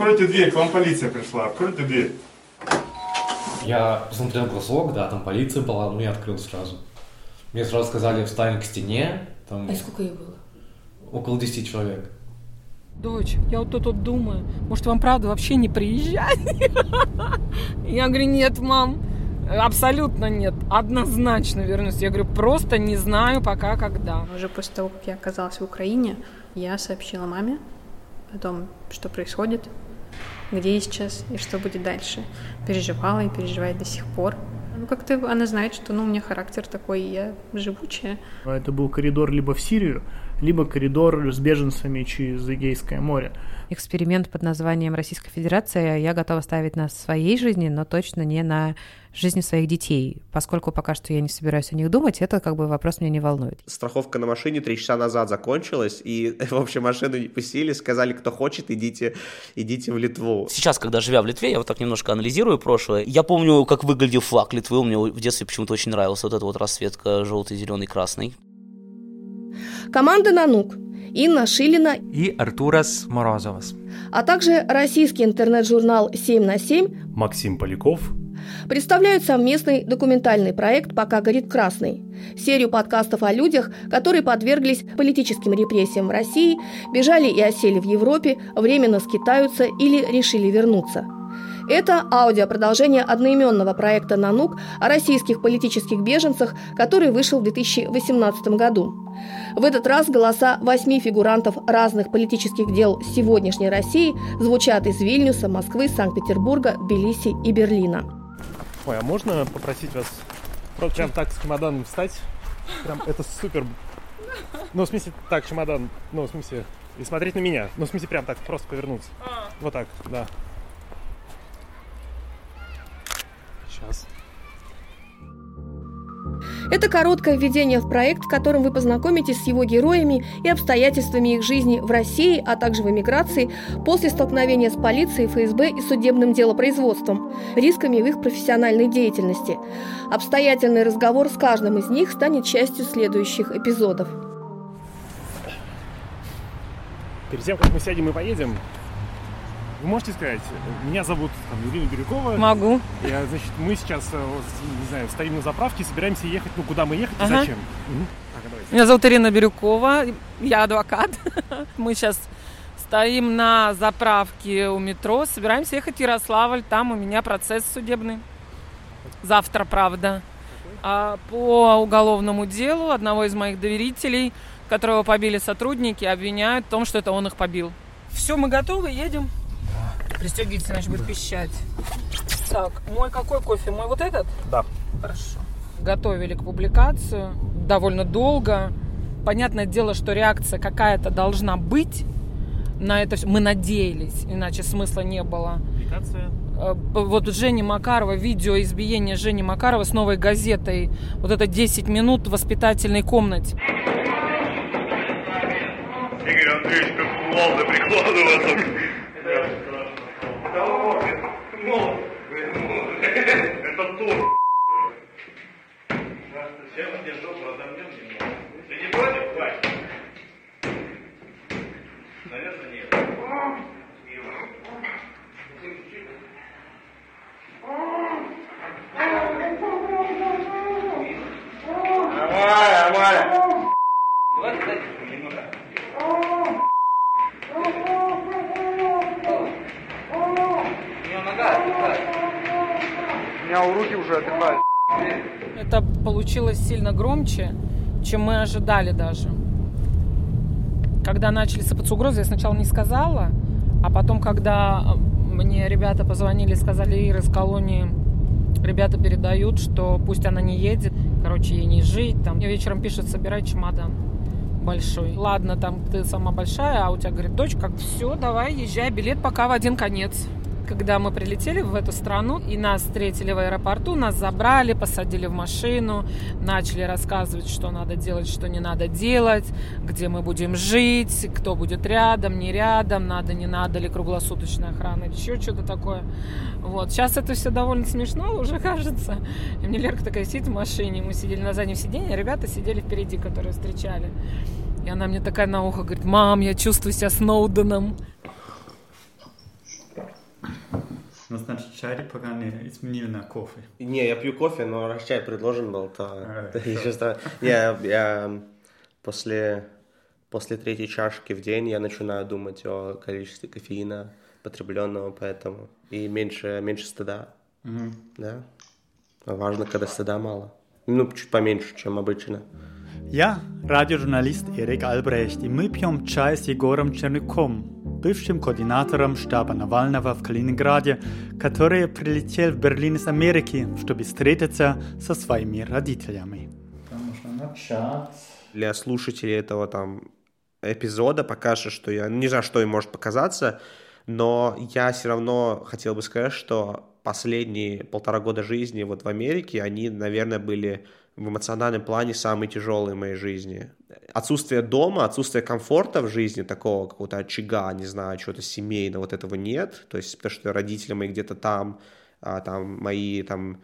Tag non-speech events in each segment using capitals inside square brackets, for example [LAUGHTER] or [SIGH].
откройте дверь, к вам полиция пришла, откройте дверь. Я посмотрел кроссовок, да, там полиция была, ну я открыл сразу. Мне сразу сказали, встань к стене, там А сколько их было? около 10 человек. Дочь, я вот тут вот думаю, может вам правда вообще не приезжать? [LAUGHS] Я говорю, нет, мам, абсолютно нет, однозначно вернусь. Я говорю, просто не знаю пока когда. Уже после того, как я оказалась в Украине, я сообщила маме о том, что происходит, где я сейчас и что будет дальше. Переживала и переживает до сих пор. Ну, как-то она знает, что ну, у меня характер такой, и я живучая. Это был коридор либо в Сирию, либо коридор с беженцами через Эгейское море. Эксперимент под названием Российская Федерация я готова ставить на своей жизни, но точно не на жизни своих детей. Поскольку пока что я не собираюсь о них думать, это как бы вопрос меня не волнует. Страховка на машине три часа назад закончилась, и, [LAUGHS] в общем, машину не пустили, сказали, кто хочет, идите, идите в Литву. Сейчас, когда живя в Литве, я вот так немножко анализирую прошлое. Я помню, как выглядел флаг Литвы. Мне в детстве почему-то очень нравился вот эта вот расцветка желтый, зеленый, красный. Команда «Нанук» Инна Шилина и Артурас Морозовас, а также российский интернет-журнал «7 на 7» Максим Поляков. представляют совместный документальный проект «Пока горит красный» – серию подкастов о людях, которые подверглись политическим репрессиям в России, бежали и осели в Европе, временно скитаются или решили вернуться – это аудиопродолжение одноименного проекта «Нанук» о российских политических беженцах, который вышел в 2018 году. В этот раз голоса восьми фигурантов разных политических дел сегодняшней России звучат из Вильнюса, Москвы, Санкт-Петербурга, Тбилиси и Берлина. Ой, а можно попросить вас прям так с чемоданом встать? Прям это супер. Ну, в смысле, так, чемодан, ну, в смысле, и смотреть на меня. Ну, в смысле, прям так, просто повернуться. Вот так, да. Сейчас. Это короткое введение в проект, в котором вы познакомитесь с его героями и обстоятельствами их жизни в России, а также в эмиграции после столкновения с полицией, ФСБ и судебным делопроизводством, рисками в их профессиональной деятельности. Обстоятельный разговор с каждым из них станет частью следующих эпизодов. Перед тем, как мы сядем и поедем, вы можете сказать, меня зовут там, Ирина Бирюкова. Могу. Я, значит, мы сейчас, э, не знаю, стоим на заправке, собираемся ехать, ну, куда мы ехать и Ага. зачем? Мгм. Так, давайте. Меня зовут Ирина Бирюкова, я адвокат. [LAUGHS] Мы сейчас стоим на заправке у метро, собираемся ехать в Ярославль, там у меня процесс судебный. Завтра, правда. А по уголовному делу одного из моих доверителей, которого побили сотрудники, обвиняют в том, что это он их побил. Все, мы готовы, едем. Пристегивайтесь, иначе будет пищать. Так, мой какой кофе? Мой вот этот? Да. Хорошо. Готовили к публикацию довольно долго. Понятное дело, что реакция какая-то должна быть на это. всё. Мы надеялись, иначе смысла не было. Публикация. Э, Вот Жени Макарова, видео избиения Жени Макарова с новой газетой. Вот это 10 минут в воспитательной комнате. Игорь Андреевич, как кувалда прикладываться. Это тур. Сейчас мы тебе жопу разомнем немного. Ты не против, Вась? Наверное, нет. Давай, давай. У меня у руки уже отдыхают. Это получилось сильно громче, чем мы ожидали даже. Когда начали сыпаться угрозы, я сначала не сказала, а потом, когда мне ребята позвонили сказали, Ира из колонии, ребята передают, что пусть она не едет, короче, ей не жить. Там. Мне вечером пишут, собирай чемодан большой. Ладно, там ты сама большая, а у тебя, говорит, дочь, как все, давай, езжай, билет пока в один конец. Когда мы прилетели в эту страну и нас встретили в аэропорту, нас забрали, посадили в машину, начали рассказывать, что надо делать, что не надо делать, где мы будем жить, кто будет рядом, не рядом, надо, не надо ли круглосуточная охрана еще что-то такое. Вот. Сейчас это все довольно смешно уже [LAUGHS] кажется. И мне Лерка такая сидит в машине, мы сидели на заднем сиденье, а ребята сидели впереди, которые встречали. И она мне такая на ухо говорит, мам, я чувствую себя Сноуденом. Значит, чай пока не изменили на кофе. Не, я пью кофе, но раз чай предложен был, то... А, [LAUGHS] Не, я, я после, после третьей чашки в день я начинаю думать о количестве кофеина потребленного, поэтому... И меньше, меньше стыда, Мгм. да. А Важно, когда стыда мало. Ну, чуть поменьше, чем обычно. Я радиожурналист Эрик Albrecht, и мы пьем чай с Егором Черняком, бывшим координатором штаба Навального в Калининграде, который прилетел в Берлин из Америки, чтобы встретиться со своими родителями. Для слушателей этого там эпизода покажет, что я... Не знаю, что им может показаться, но я все равно хотел бы сказать, что последние полтора года жизни вот в Америке, они, наверное, были в эмоциональном плане самые тяжелые в моей жизни. Отсутствие дома, отсутствие комфорта в жизни, такого какого-то очага, не знаю, чего-то семейного, вот этого нет. То есть, потому что родители мои где-то там, а, там мои там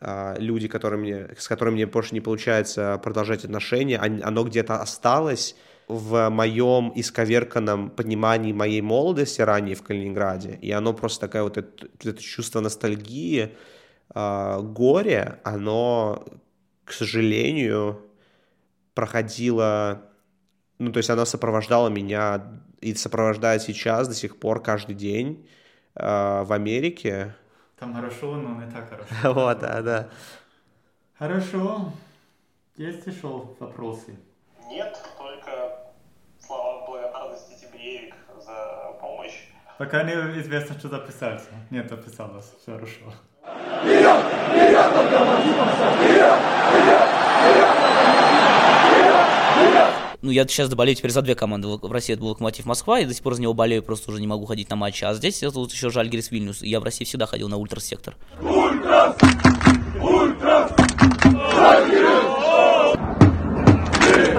а, люди, которые мне, с которыми мне больше не получается продолжать отношения, он- оно где-то осталось в моем исковерканном понимании моей молодости ранее в Калининграде. И оно просто такое вот это, это чувство ностальгии, а, горя, оно, к сожалению, проходило, ну, то есть оно сопровождало меня и сопровождает сейчас до сих пор каждый день а, в Америке. Там хорошо, но не так хорошо. [LAUGHS] Вот, да, да. Хорошо. Есть еще вопросы? Нет, только слова благодарности тебе, Эрик, за помощь. Пока не известно, что записаться. Нет, записалось. Все хорошо. Ну, я сейчас болею теперь за две команды. В России это был Локомотив Москва, и до сих пор за него болею, просто уже не могу ходить на матчи. А здесь это вот еще Жальгирис Вильнюс. И Я в России всегда ходил на ультрас-сектор.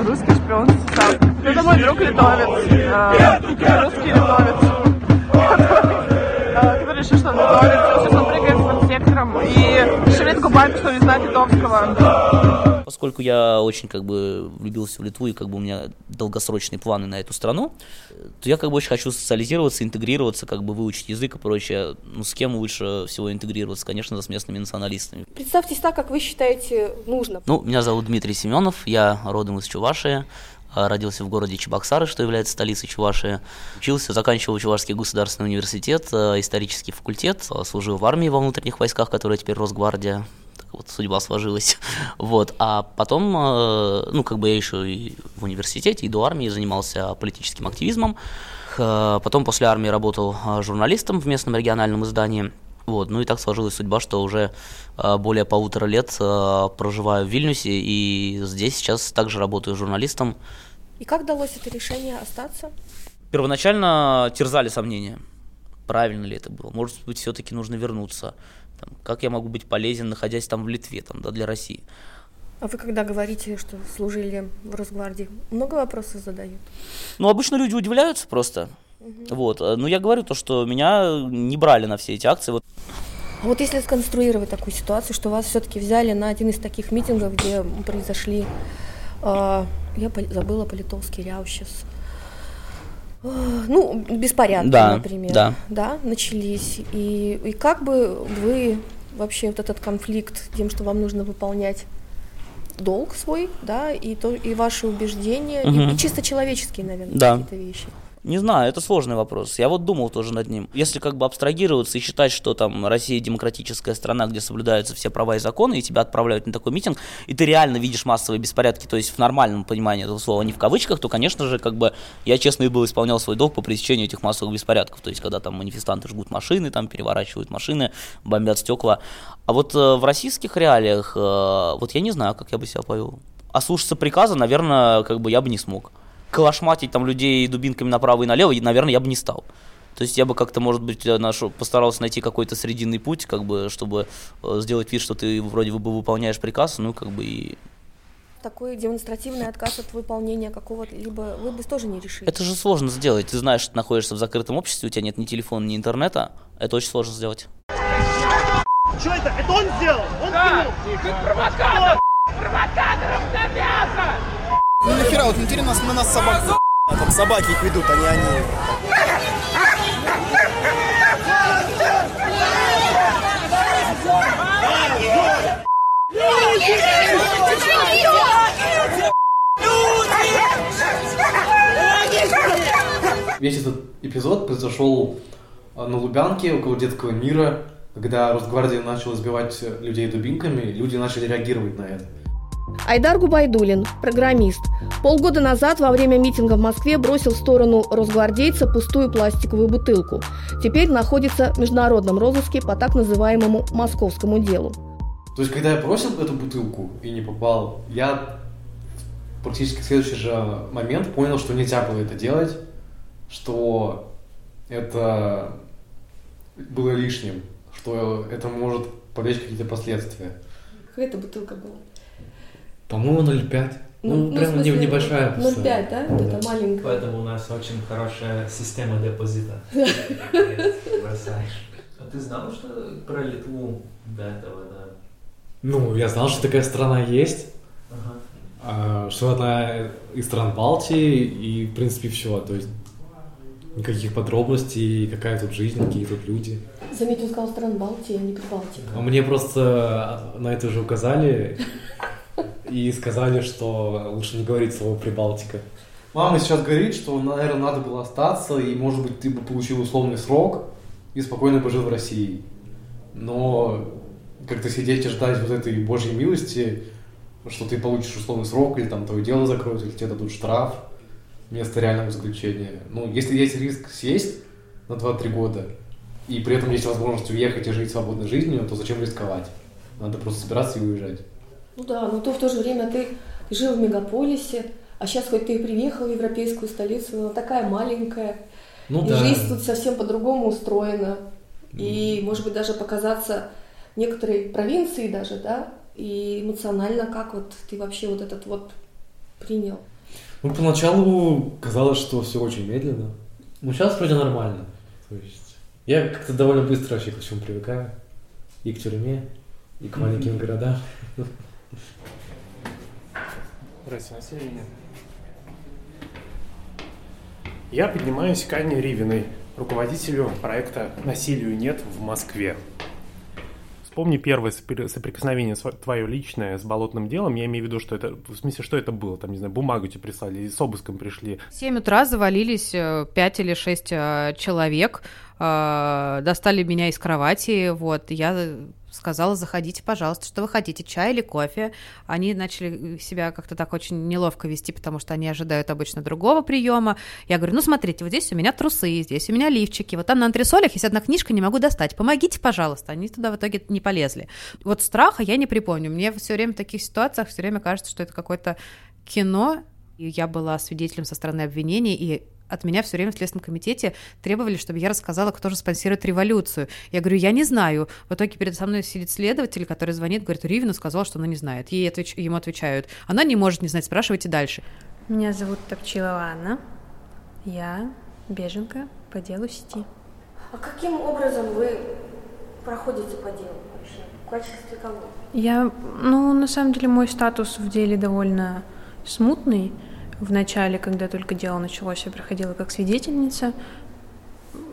Русский шпион. Это мой друг литовец. э, Русский литовец. [LAUGHS] который, решил, что он литовец. Он что не знает литовского. Поскольку я очень как бы влюбился в Литву и как бы у меня долгосрочные планы на эту страну, то я как бы очень хочу социализироваться, интегрироваться, как бы выучить язык и прочее. Ну, с кем лучше всего интегрироваться? Конечно, с местными националистами. Представьтесь так, как вы считаете нужно. Ну, меня зовут Дмитрий Семенов, я родом из Чувашии, родился в городе Чебоксары, что является столицей Чувашии. Учился, заканчивал Чувашский государственный университет, а, исторический факультет, а, служил в армии во внутренних войсках, которая теперь Росгвардия. Так вот, судьба сложилась. [LAUGHS] Вот. А потом, ну, как бы я еще и в университете, и до армии занимался политическим активизмом. Потом после армии работал а, журналистом в местном региональном издании. Вот, ну и так сложилась судьба, что уже а, более полутора лет а, проживаю в Вильнюсе, и здесь сейчас также работаю журналистом. И как далось это решение остаться? Первоначально терзали сомнения, правильно ли это было. Может быть, все-таки нужно вернуться. Там, как я могу быть полезен, находясь там в Литве, там, да, для России. А вы когда говорите, что служили в Росгвардии, много вопросов задают? Ну, обычно люди удивляются просто. Вот. э, Ну, я говорю то, что меня не брали на все эти акции. Вот вот если сконструировать такую ситуацию, что вас все-таки взяли на один из таких митингов, где произошли, э, я пол- забыла по-литовски ряущес, Э, ну, беспорядки, Да, например, да. да, начались. И, и как бы вы вообще вот этот конфликт тем, что вам нужно выполнять долг свой, да, и, то, и ваши убеждения, и- Мгм. и, чисто человеческие, наверное, Да. какие-то вещи. Не знаю, это сложный вопрос. Я вот думал тоже над ним. Если как бы абстрагироваться и считать, что там Россия демократическая страна, где соблюдаются все права и законы, и тебя отправляют на такой митинг, и ты реально видишь массовые беспорядки, то есть в нормальном понимании этого слова, не в кавычках, то, конечно же, как бы я честно и был исполнял свой долг по пресечению этих массовых беспорядков. То есть, когда там манифестанты жгут машины, там переворачивают машины, бомбят стекла. А вот э, в российских реалиях, э, вот я не знаю, как я бы себя повел. А слушаться приказа, наверное, как бы я бы не смог. Калашматить там людей дубинками направо и налево, и, наверное, я бы не стал. То есть я бы как-то, может быть, э, нашу, постарался найти какой-то срединный путь, как бы, чтобы э, сделать вид, что ты вроде бы выполняешь приказ, ну, как бы и... Такой демонстративный отказ от выполнения какого-либо вы бы тоже не решили. Это же сложно сделать. Ты знаешь, что ты находишься в закрытом обществе, у тебя нет ни телефона, ни интернета. Это очень сложно сделать. Что это? Это он сделал? Он да, ты провокатор! Провокатором на мясо! Ну нахера, вот внутри нас, на нас собак. А, там собаки их ведут, а не они. Весь этот эпизод произошел а, на Лубянке, около детского мира, когда Росгвардия начала сбивать людей дубинками, люди начали реагировать на это. Айдар Губайдулин, программист. Полгода назад во время митинга в Москве бросил в сторону росгвардейца пустую пластиковую бутылку. Теперь находится в международном розыске по так называемому московскому делу. То есть, когда я бросил эту бутылку и не попал, я практически в следующий же момент понял, что нельзя было это делать, что это было лишним, что это может повлечь какие-то последствия. Какая это бутылка была? По-моему, 0,5. Ну, Ну, прям в смысле, не- небольшая. 0,5, да? Вот это маленькая. Поэтому у нас очень хорошая система депозита. [LAUGHS] Бросаешь. А ты знал, что про Литву до этого, да? Ну, я знал, что такая страна есть, Ага. а, что она из стран Балтии, и, в принципе, все. То есть, никаких подробностей, какая тут жизнь, какие тут люди. Заметил, сказал стран Балтии, а не Прибалтика. А Мне просто на это уже указали и сказали, что лучше не говорить слово Прибалтика. Мама сейчас говорит, что, наверное, надо было остаться, и, может быть, ты бы получил условный срок и спокойно бы жил в России. Но как-то сидеть и ждать вот этой божьей милости, что ты получишь условный срок, или там твое дело закроют, или тебе дадут штраф вместо реального заключения. Ну, если есть риск съесть на 2-3 года, и при этом есть возможность уехать и жить свободной жизнью, то зачем рисковать? Надо просто собираться и уезжать. Ну да, но то в то же время ты жил в мегаполисе, а сейчас хоть ты и приехал в европейскую столицу, но такая маленькая. Ну и да. жизнь тут совсем по-другому устроена. И, может быть, даже показаться некоторой провинции даже, да, и эмоционально, как вот ты вообще вот этот вот принял. Ну, поначалу казалось, что все очень медленно. Ну, сейчас вроде нормально. То есть я как-то довольно быстро вообще ко всему привыкаю. И к тюрьме, и к маленьким городам. Здрасте, насилие нет. Я поднимаюсь к Анне Ривиной, руководителю проекта «Насилию нет» в Москве. Вспомни первое сопри- соприкосновение твое личное с болотным делом. Я имею в виду, что это... В смысле, что это было? Там, не знаю, бумагу тебе прислали, с обыском пришли. В 7 утра завалились э, пять или шесть э, человек, э, достали меня из кровати, вот, я сказала, заходите, пожалуйста, что вы хотите, чай или кофе. Они начали себя как-то так очень неловко вести, потому что они ожидают обычно другого приема. Я говорю, ну, смотрите, вот здесь у меня трусы, здесь у меня лифчики, вот там на антресолях есть одна книжка, не могу достать, помогите, пожалуйста. Они туда в итоге не полезли. Вот страха я не припомню. Мне все время в таких ситуациях все время кажется, что это какое-то кино, и я была свидетелем со стороны обвинения, и от меня все время в Следственном комитете требовали, чтобы я рассказала, кто же спонсирует революцию. Я говорю, я не знаю. В итоге передо мной сидит следователь, который звонит, говорит, Ривина сказала, что она не знает. Ей отвеч... Ему отвечают, она не может не знать, спрашивайте дальше. Меня зовут Топчилова Анна. Я беженка по делу сети. А каким образом вы проходите по делу вообще? В качестве кого? Я, ну, на самом деле, мой статус в деле довольно смутный. В начале, когда только дело началось, я проходила как свидетельница.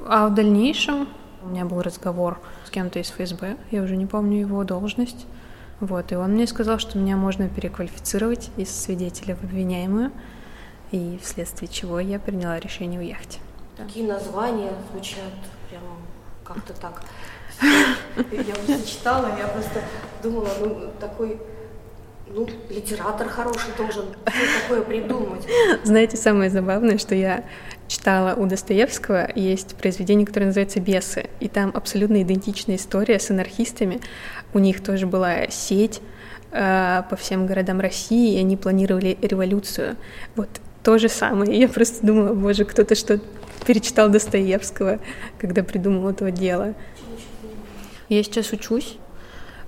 А в дальнейшем у меня был разговор с кем-то из ФСБ, я уже не помню его должность. Вот, и он мне сказал, что меня можно переквалифицировать из свидетеля в обвиняемую, и вследствие чего я приняла решение уехать. Такие названия звучат прям как-то так. [LAUGHS] Я просто читала, я просто думала, ну, такой, ну, литератор хороший должен такое придумать. Знаете, самое забавное, что я читала у Достоевского, есть произведение, которое называется «Бесы», и там абсолютно идентичная история с анархистами. У них тоже была сеть э, по всем городам России, и они планировали революцию. Вот то же самое. Я просто думала, боже, кто-то что перечитал Достоевского, когда придумал этого дела. Я сейчас учусь.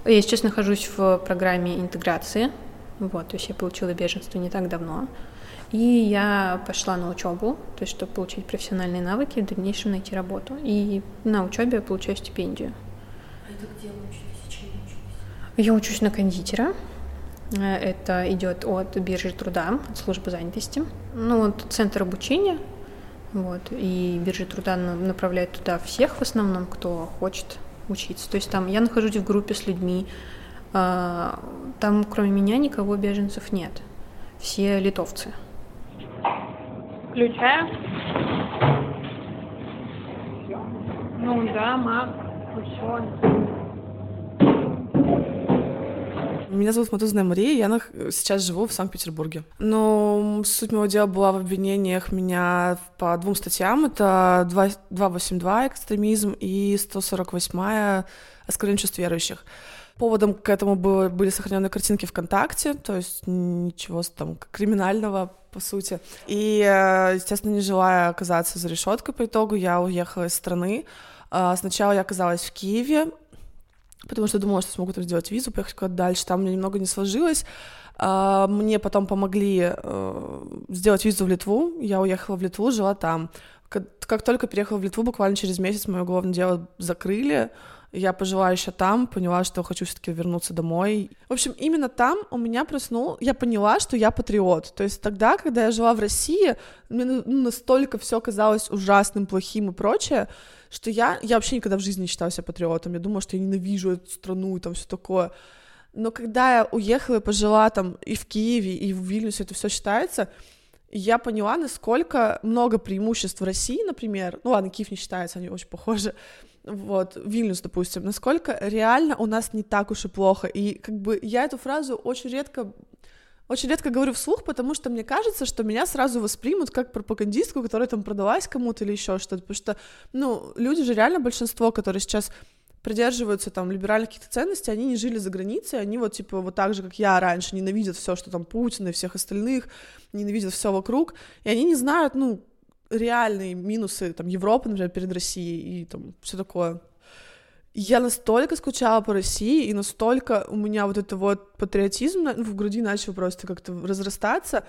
Я сейчас нахожусь в программе интеграции. Вот, то есть я получила беженство не так давно. И я пошла на учебу, то есть чтобы получить профессиональные навыки, в дальнейшем найти работу. И на учебе я получаю стипендию. А это где вы учитесь? Чем вы учитесь? Я учусь на кондитера. Э, Это идет от биржи труда, от службы занятости. Ну, вот центр обучения. Вот, и биржа труда на- направляет туда всех в основном, кто хочет учиться. То есть там я нахожусь в группе с людьми, а, там кроме меня никого беженцев нет. Все литовцы. Включаю. Ну да, маг, ученый. Меня зовут Матузная Мария, я сейчас живу в Санкт-Петербурге. Но суть моего дела была в обвинениях меня по двум статьям. Это 2- 282 экстремизм и 148 оскорбление чувств верующих. Поводом к этому было, были сохраненные картинки ВКонтакте, то есть ничего там криминального, по сути. И, э, естественно, не желая оказаться за решеткой по итогу, я уехала из страны. А, Сначала я оказалась в Киеве, потому что думала, что смогу там сделать визу, поехать куда-то дальше. Там мне немного не сложилось. А, Мне потом помогли э, сделать визу в Литву. Я уехала в Литву, жила там. Как, только переехала в Литву, буквально через месяц мое уголовное дело закрыли. Я пожила еще там, поняла, что хочу все-таки вернуться домой. В общем, именно там у меня проснул, я поняла, что я патриот. То есть тогда, когда я жила в России, мне ну, настолько все казалось ужасным, плохим и прочее, что я, я вообще никогда в жизни не считала себя патриотом. Я думала, что я ненавижу эту страну и там все такое. Но когда я уехала и пожила там и в Киеве, и в Вильнюсе, это все считается, я поняла, насколько много преимуществ в России, например, ну ладно, Киев не считается, они очень похожи, вот, Вильнюс, допустим, насколько реально у нас не так уж и плохо, и как бы я эту фразу очень редко очень редко говорю вслух, потому что мне кажется, что меня сразу воспримут как пропагандистку, которая там продалась кому-то или еще что-то, потому что, ну, люди же реально большинство, которые сейчас придерживаются там либеральных каких-то ценностей, они не жили за границей, они вот типа вот так же, как я раньше, ненавидят все, что там Путин и всех остальных, ненавидят все вокруг, и они не знают, ну, реальные минусы там Европы, например, перед Россией и там все такое. Я настолько скучала по России, и настолько у меня вот это вот патриотизм на- в груди начал просто как-то разрастаться,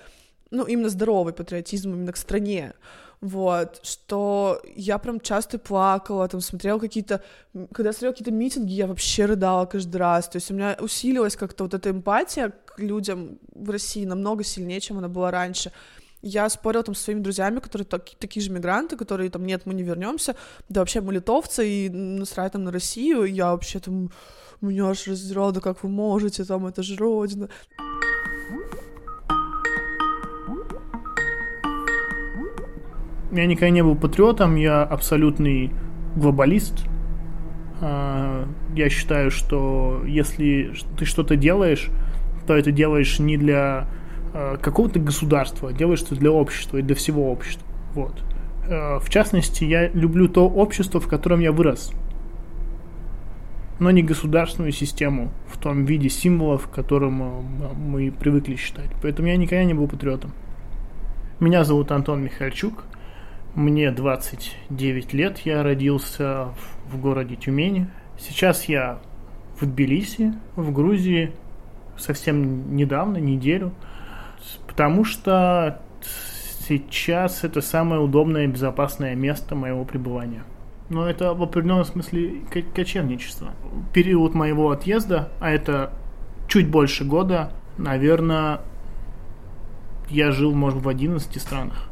ну, именно здоровый патриотизм именно к стране, вот, что я прям часто плакала, там, смотрела какие-то, когда смотрела какие-то митинги, я вообще рыдала каждый раз, то есть у меня усилилась как-то вот эта эмпатия к людям в России намного сильнее, чем она была раньше, я спорила там со своими друзьями, которые так- такие же мигранты, которые там, нет, мы не вернемся, да вообще мы литовцы, и насрать там на Россию, и я вообще там, меня аж раздирало, да как вы можете, там, это же родина. Я никогда не был патриотом, я абсолютный глобалист. А, Я считаю, что если ты что-то делаешь, то это делаешь не для какого-то государства, делаешь это для общества и для всего общества. Вот. А, В частности, я люблю то общество, в котором я вырос, но не государственную систему в том виде символов, которым а, мы привыкли считать. Поэтому я никогда не был патриотом. Меня зовут Антон Михальчук. Мне 29 лет, я родился в городе Тюмени. Сейчас я в Тбилиси, в Грузии, совсем недавно, неделю, потому что сейчас это самое удобное и безопасное место моего пребывания. Но это в определенном смысле ко- кочевничество. Период моего отъезда, а это чуть больше года, наверное, я жил, может, в 11 странах.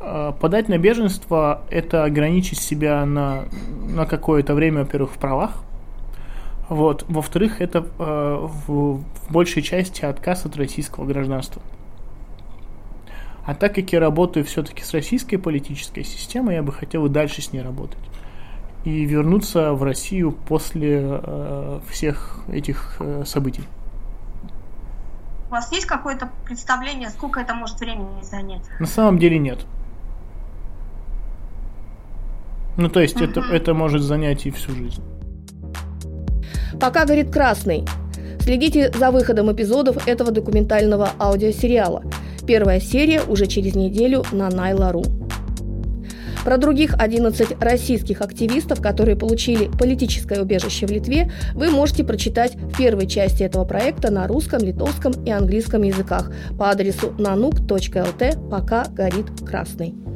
А, Подать на беженство – это ограничить себя на, на какое-то время, во-первых, в правах. Вот. Во-вторых, это э, в, в большей части отказ от российского гражданства. А так как я работаю все-таки с российской политической системой, я бы хотел и дальше с ней работать. И вернуться в Россию после э, всех этих э, событий. У вас есть какое-то представление, сколько это может времени занять? На самом деле нет. Ну, то есть это, это может занять и всю жизнь. Пока горит красный. Следите за выходом эпизодов этого документального аудиосериала. Первая серия уже через неделю на Найла.ру. Про других 11 российских активистов, которые получили политическое убежище в Литве, вы можете прочитать в первой части этого проекта на русском, литовском и английском языках по адресу nanuk.lt «Пока горит красный».